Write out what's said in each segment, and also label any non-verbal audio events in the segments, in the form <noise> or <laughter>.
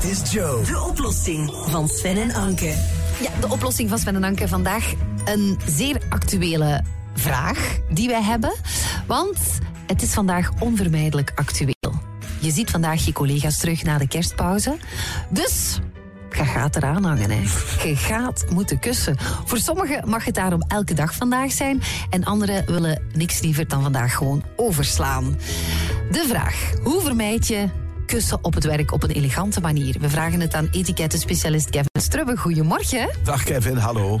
Dit is Joe. De oplossing van Sven en Anke. Ja, de oplossing van Sven en Anke vandaag een zeer actuele vraag die wij hebben. Want het is vandaag onvermijdelijk actueel. Je ziet vandaag je collega's terug na de kerstpauze. Dus je gaat eraan hangen. Hè. Je gaat moeten kussen. Voor sommigen mag het daarom elke dag vandaag zijn. En anderen willen niks liever dan vandaag gewoon overslaan. De vraag, hoe vermijd je kussen op het werk op een elegante manier? We vragen het aan etiketten-specialist Kevin Strubbe. Goedemorgen. Dag Kevin, hallo.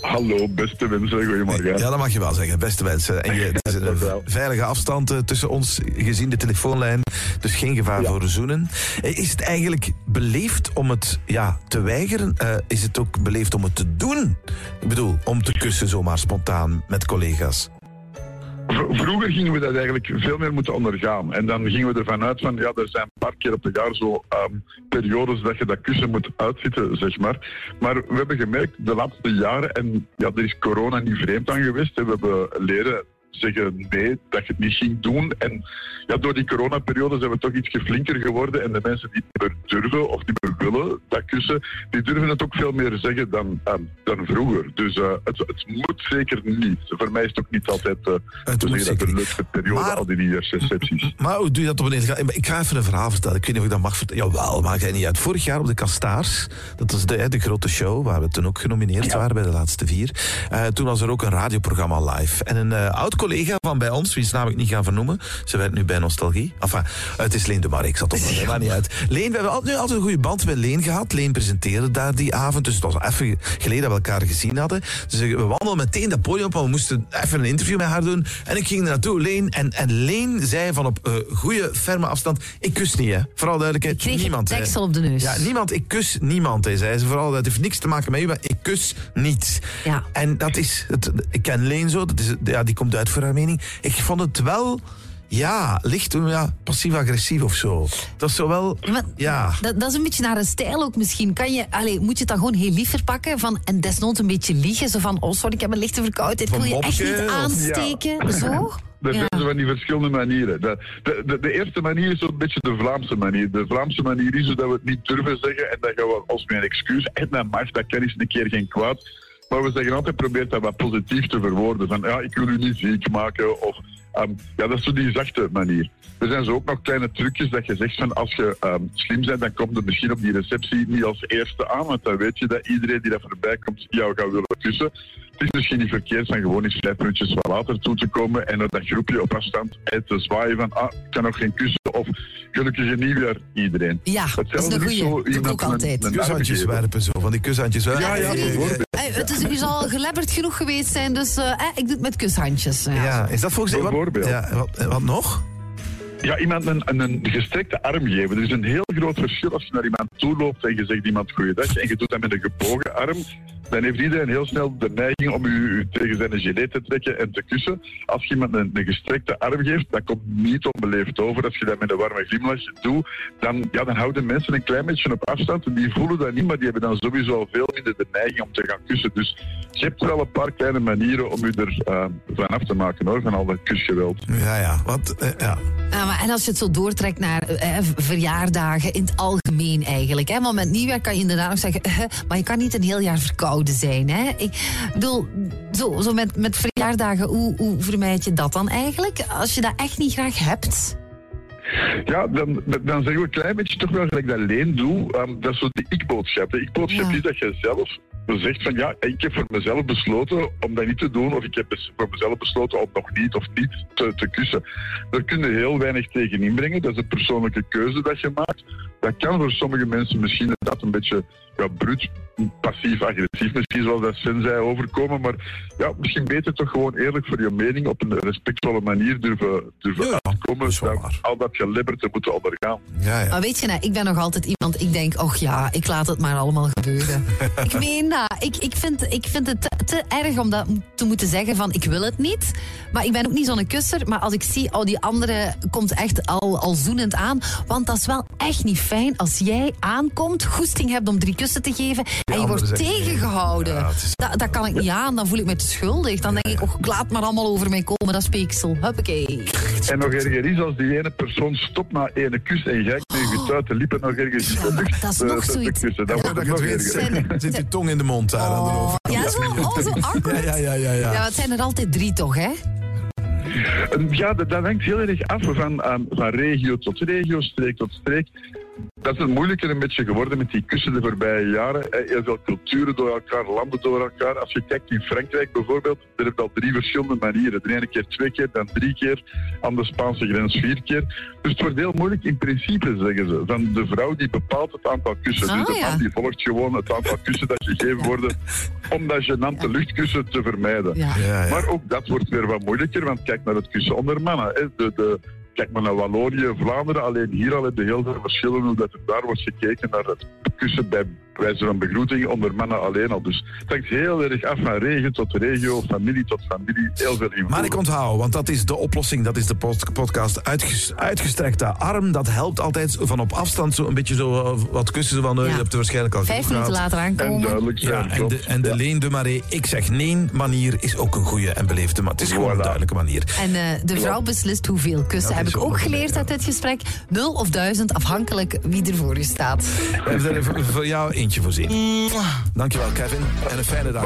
Hallo, beste mensen, goedemorgen. Ja, dat mag je wel zeggen, beste mensen. En je, het is een <laughs> veilige afstand eh, tussen ons, gezien de telefoonlijn. Dus geen gevaar Ja. voor zoenen. Eh, Is het eigenlijk beleefd om het ja, te weigeren? Eh, is het ook beleefd om het te doen? Ik bedoel, om te kussen zomaar spontaan met collega's. Vroeger gingen we dat eigenlijk veel meer moeten ondergaan. En dan gingen we ervan uit van, ja, er zijn een paar keer op het jaar zo ehm, periodes dat je dat kussen moet uitzitten, zeg maar. Maar we hebben gemerkt de laatste jaren, en ja, er is corona niet vreemd aan geweest. We hebben leren zeggen nee, dat je het niet ging doen. En ja, door die coronaperiode zijn we toch iets flinker geworden. En de mensen die niet meer durven of niet meer willen dat kussen, die durven het ook veel meer zeggen dan, dan vroeger. Dus eh, het, het moet zeker niet. Voor mij is het ook niet altijd eh Het te zeggen dat periode, Maar- al die nieuwjaarsrecepties. <laughs> Maar hoe doe je dat op een. Ik ga even een verhaal vertellen. Ik weet niet of ik dat mag vertellen. Jawel, maakt het niet uit. Vorig jaar op de Kastaars, dat was de, de grote show, waar we toen ook genomineerd waren bij de laatste vier. Eh, toen was er ook een radioprogramma live. En een oud collega van bij ons, wiens naam ik niet ga vernoemen, ze werkt nu bij Nostalgie. Enfin, het is Leen de Mar, ik zat op dat maakt niet uit. Leen, we hebben altijd, nu altijd een goede band met Leen gehad. Leen presenteerde daar die avond, dus het was even geleden dat we elkaar gezien hadden. Dus we wandelden meteen dat podium op, want we moesten even een interview met haar doen. En ik ging er naartoe, Leen, en, en Leen zei van op eh, goede, ferme afstand, ik kus niet, hè. Vooral duidelijkheid, niemand. deksel op de neus. Ja, niemand, ik kus niemand, hè, zei ze. Vooral, dat heeft niks te maken met u, maar ik kus niet. Ja. En dat is, het, ik ken Leen zo, dat is, ja, die komt uit voor haar mening. Ik vond het wel, ja, licht, ja, passief-agressief of zo. Dat is zo wel, Maar ja. Dat, dat is een beetje naar een stijl ook misschien. Kan je, allee, moet je het dan gewoon heel lief verpakken van, en desnoods een beetje liegen? Zo van, oh sorry, ik heb een lichte verkoudheid. Ik wil je echt niet of- aansteken. Zo? <laughs> Er Ja. zijn zo van die verschillende manieren. De, de, de, de eerste manier is zo'n beetje de Vlaamse manier. De Vlaamse manier is dat we het niet durven zeggen en dan gaan we ons met een excuus. En dat mag, dat kan eens een keer geen kwaad. Maar we zeggen altijd, probeer dat wat positief te verwoorden. Van ja, ik wil u niet ziek maken. Of ehm, ja, dat is zo die zachte manier. Er zijn zo ook nog kleine trucjes dat je zegt van als je ehm, slim bent, dan komt er misschien op die receptie niet als eerste aan. Want dan weet je dat iedereen die daar voorbij komt jou gaat willen kussen. Het is misschien niet verkeerd van gewoon eens vijf minuutjes wat later toe te komen en dat groepje op afstand uit te zwaaien van ah, ik kan nog geen kussen of gelukkig nieuwjaar iedereen. Ja, dat is Hetzelfde een is zo goeie. Doe ik ook een- altijd. een Kushandjes werpen zo, van die kushandjes. Ja, ja, Vriend, bijvoorbeeld. eh, het is, u zal gelebberd genoeg geweest zijn, dus eh, eh, ik doe het met kushandjes. Ja. Ja, is dat volgens wat, Bijvoorbeeld. ja, wat, wat nog? Ja, iemand een, een, gestrekte arm geven. Er is een heel groot verschil als je naar iemand toe loopt en je zegt iemand goeiedag en je doet dat met een gebogen arm. Dan heeft iedereen heel snel de neiging om u, tegen zijn gilet te trekken en te kussen. Als je iemand een, een gestrekte arm geeft, dat komt niet onbeleefd over. Als je dat met een warme glimlach doet, dan, ja, dan houden mensen een klein beetje op afstand. En die voelen dat niet, maar die hebben dan sowieso veel minder de neiging om te gaan kussen. Dus je hebt wel een paar kleine manieren om u er eh, van af te maken hoor, van al dat kusgeweld. Ja, ja, want, eh, ja. Ja, maar en als je het zo doortrekt naar eh, verjaardagen in het algemeen eigenlijk. Hè? Want met nieuwjaar kan je inderdaad nog zeggen... eh, maar je kan niet een heel jaar verkouden zijn. Hè? Ik bedoel, zo, zo met, met verjaardagen, hoe, hoe vermijd je dat dan eigenlijk? Als je dat echt niet graag hebt... Ja, dan, dan zeggen we een klein beetje toch wel gelijk dat Leen doet. ehm, dat is zo de ik-boodschap. De ik-boodschap Ja. is dat je zelf zegt van ja, ik heb voor mezelf besloten om dat niet te doen. Of ik heb voor mezelf besloten om nog niet of niet te, te kussen. Daar kun je heel weinig tegen inbrengen. Dat is een persoonlijke keuze dat je maakt. Dat kan voor sommige mensen misschien inderdaad een beetje ja, bruut, passief-agressief misschien zoals dat Sven zei overkomen. Maar ja, misschien beter toch gewoon eerlijk voor je mening op een respectvolle manier durven, durven Ja, uitkomen. dat is wel dan waar. al dat gelebberd te moeten ondergaan. Ja, ja. Maar weet je, nou, ik ben nog altijd iemand, ik denk, och ja, ik laat het maar allemaal gebeuren. <laughs> ik meen dat. Ik, ik, vind, ik vind het te, te erg om dat te moeten zeggen van, ik wil het niet. Maar ik ben ook niet zo'n kusser. Maar als ik zie, oh, die andere komt echt al, al zoenend aan. Want dat is wel echt niet fijn als jij aankomt, goesting hebt om drie kussen te geven en je wordt tegengehouden. Ja, is- Dat, dat kan ik niet aan, dan voel ik me te schuldig. Dan denk ik, och, ik laat maar allemaal over mij komen, dat speeksel. Huppakee. En nog erger is als die ene persoon stopt na ene kus en jij buiten liepen nog ergens lucht. dat is nog zoiets. Dat Ja. wordt nog <laughs> zit je tong in de mond daar aan de Oh, over. ja, zo, oh, zo <laughs> awkward. Ja, ja, ja, ja. Ja, ja. het zijn er altijd drie toch, hè? En Ja, dat, dat hangt heel erg af van, ehm, van regio tot regio, streek tot streek. Dat is het moeilijker een beetje geworden met die kussen de voorbije jaren. Heel veel culturen door elkaar, landen door elkaar. Als je kijkt in Frankrijk bijvoorbeeld, daar heb je al drie verschillende manieren. De ene keer twee keer, dan drie keer. Aan de Spaanse grens vier keer. Dus het wordt heel moeilijk in principe, zeggen ze. Van de vrouw die bepaalt het aantal kussen. Ah, dus de ja. man die volgt gewoon het aantal kussen dat gegeven worden om dat genante luchtkussen te vermijden. Ja. Ja, ja. Maar ook dat wordt weer wat moeilijker, want kijk naar het kussen onder mannen. Hè. De, de, kijk maar naar Wallonië, Vlaanderen. Alleen hier al heb je heel veel verschillen er daar wordt gekeken naar het kussen bij wijze van begroeting onder mannen alleen al. Dus het hangt heel erg af van regio tot regio, familie tot familie. Heel veel invloed. Maar ik onthoud, want dat is de oplossing. Dat is de pod- podcast uitges- uitgestrekte arm. Dat helpt altijd van op afstand zo een beetje zo eh, wat kussen. Van, eh, Ja. je hebt er waarschijnlijk al Vijf minuten later en aankomen. duidelijk zijn. Ja, en de, en de Ja. Leen de Marais, ik zeg nee manier is ook een goede en beleefde. Maar het is gewoon een duidelijke manier. En eh, de vrouw beslist hoeveel kussen. Dat Heb ik ook geleerd uit dit gesprek. Nul of duizend, afhankelijk wie er voor je staat. We hebben er voor- voor jou eentje voorzien. Dankjewel, Kevin. En een fijne dag.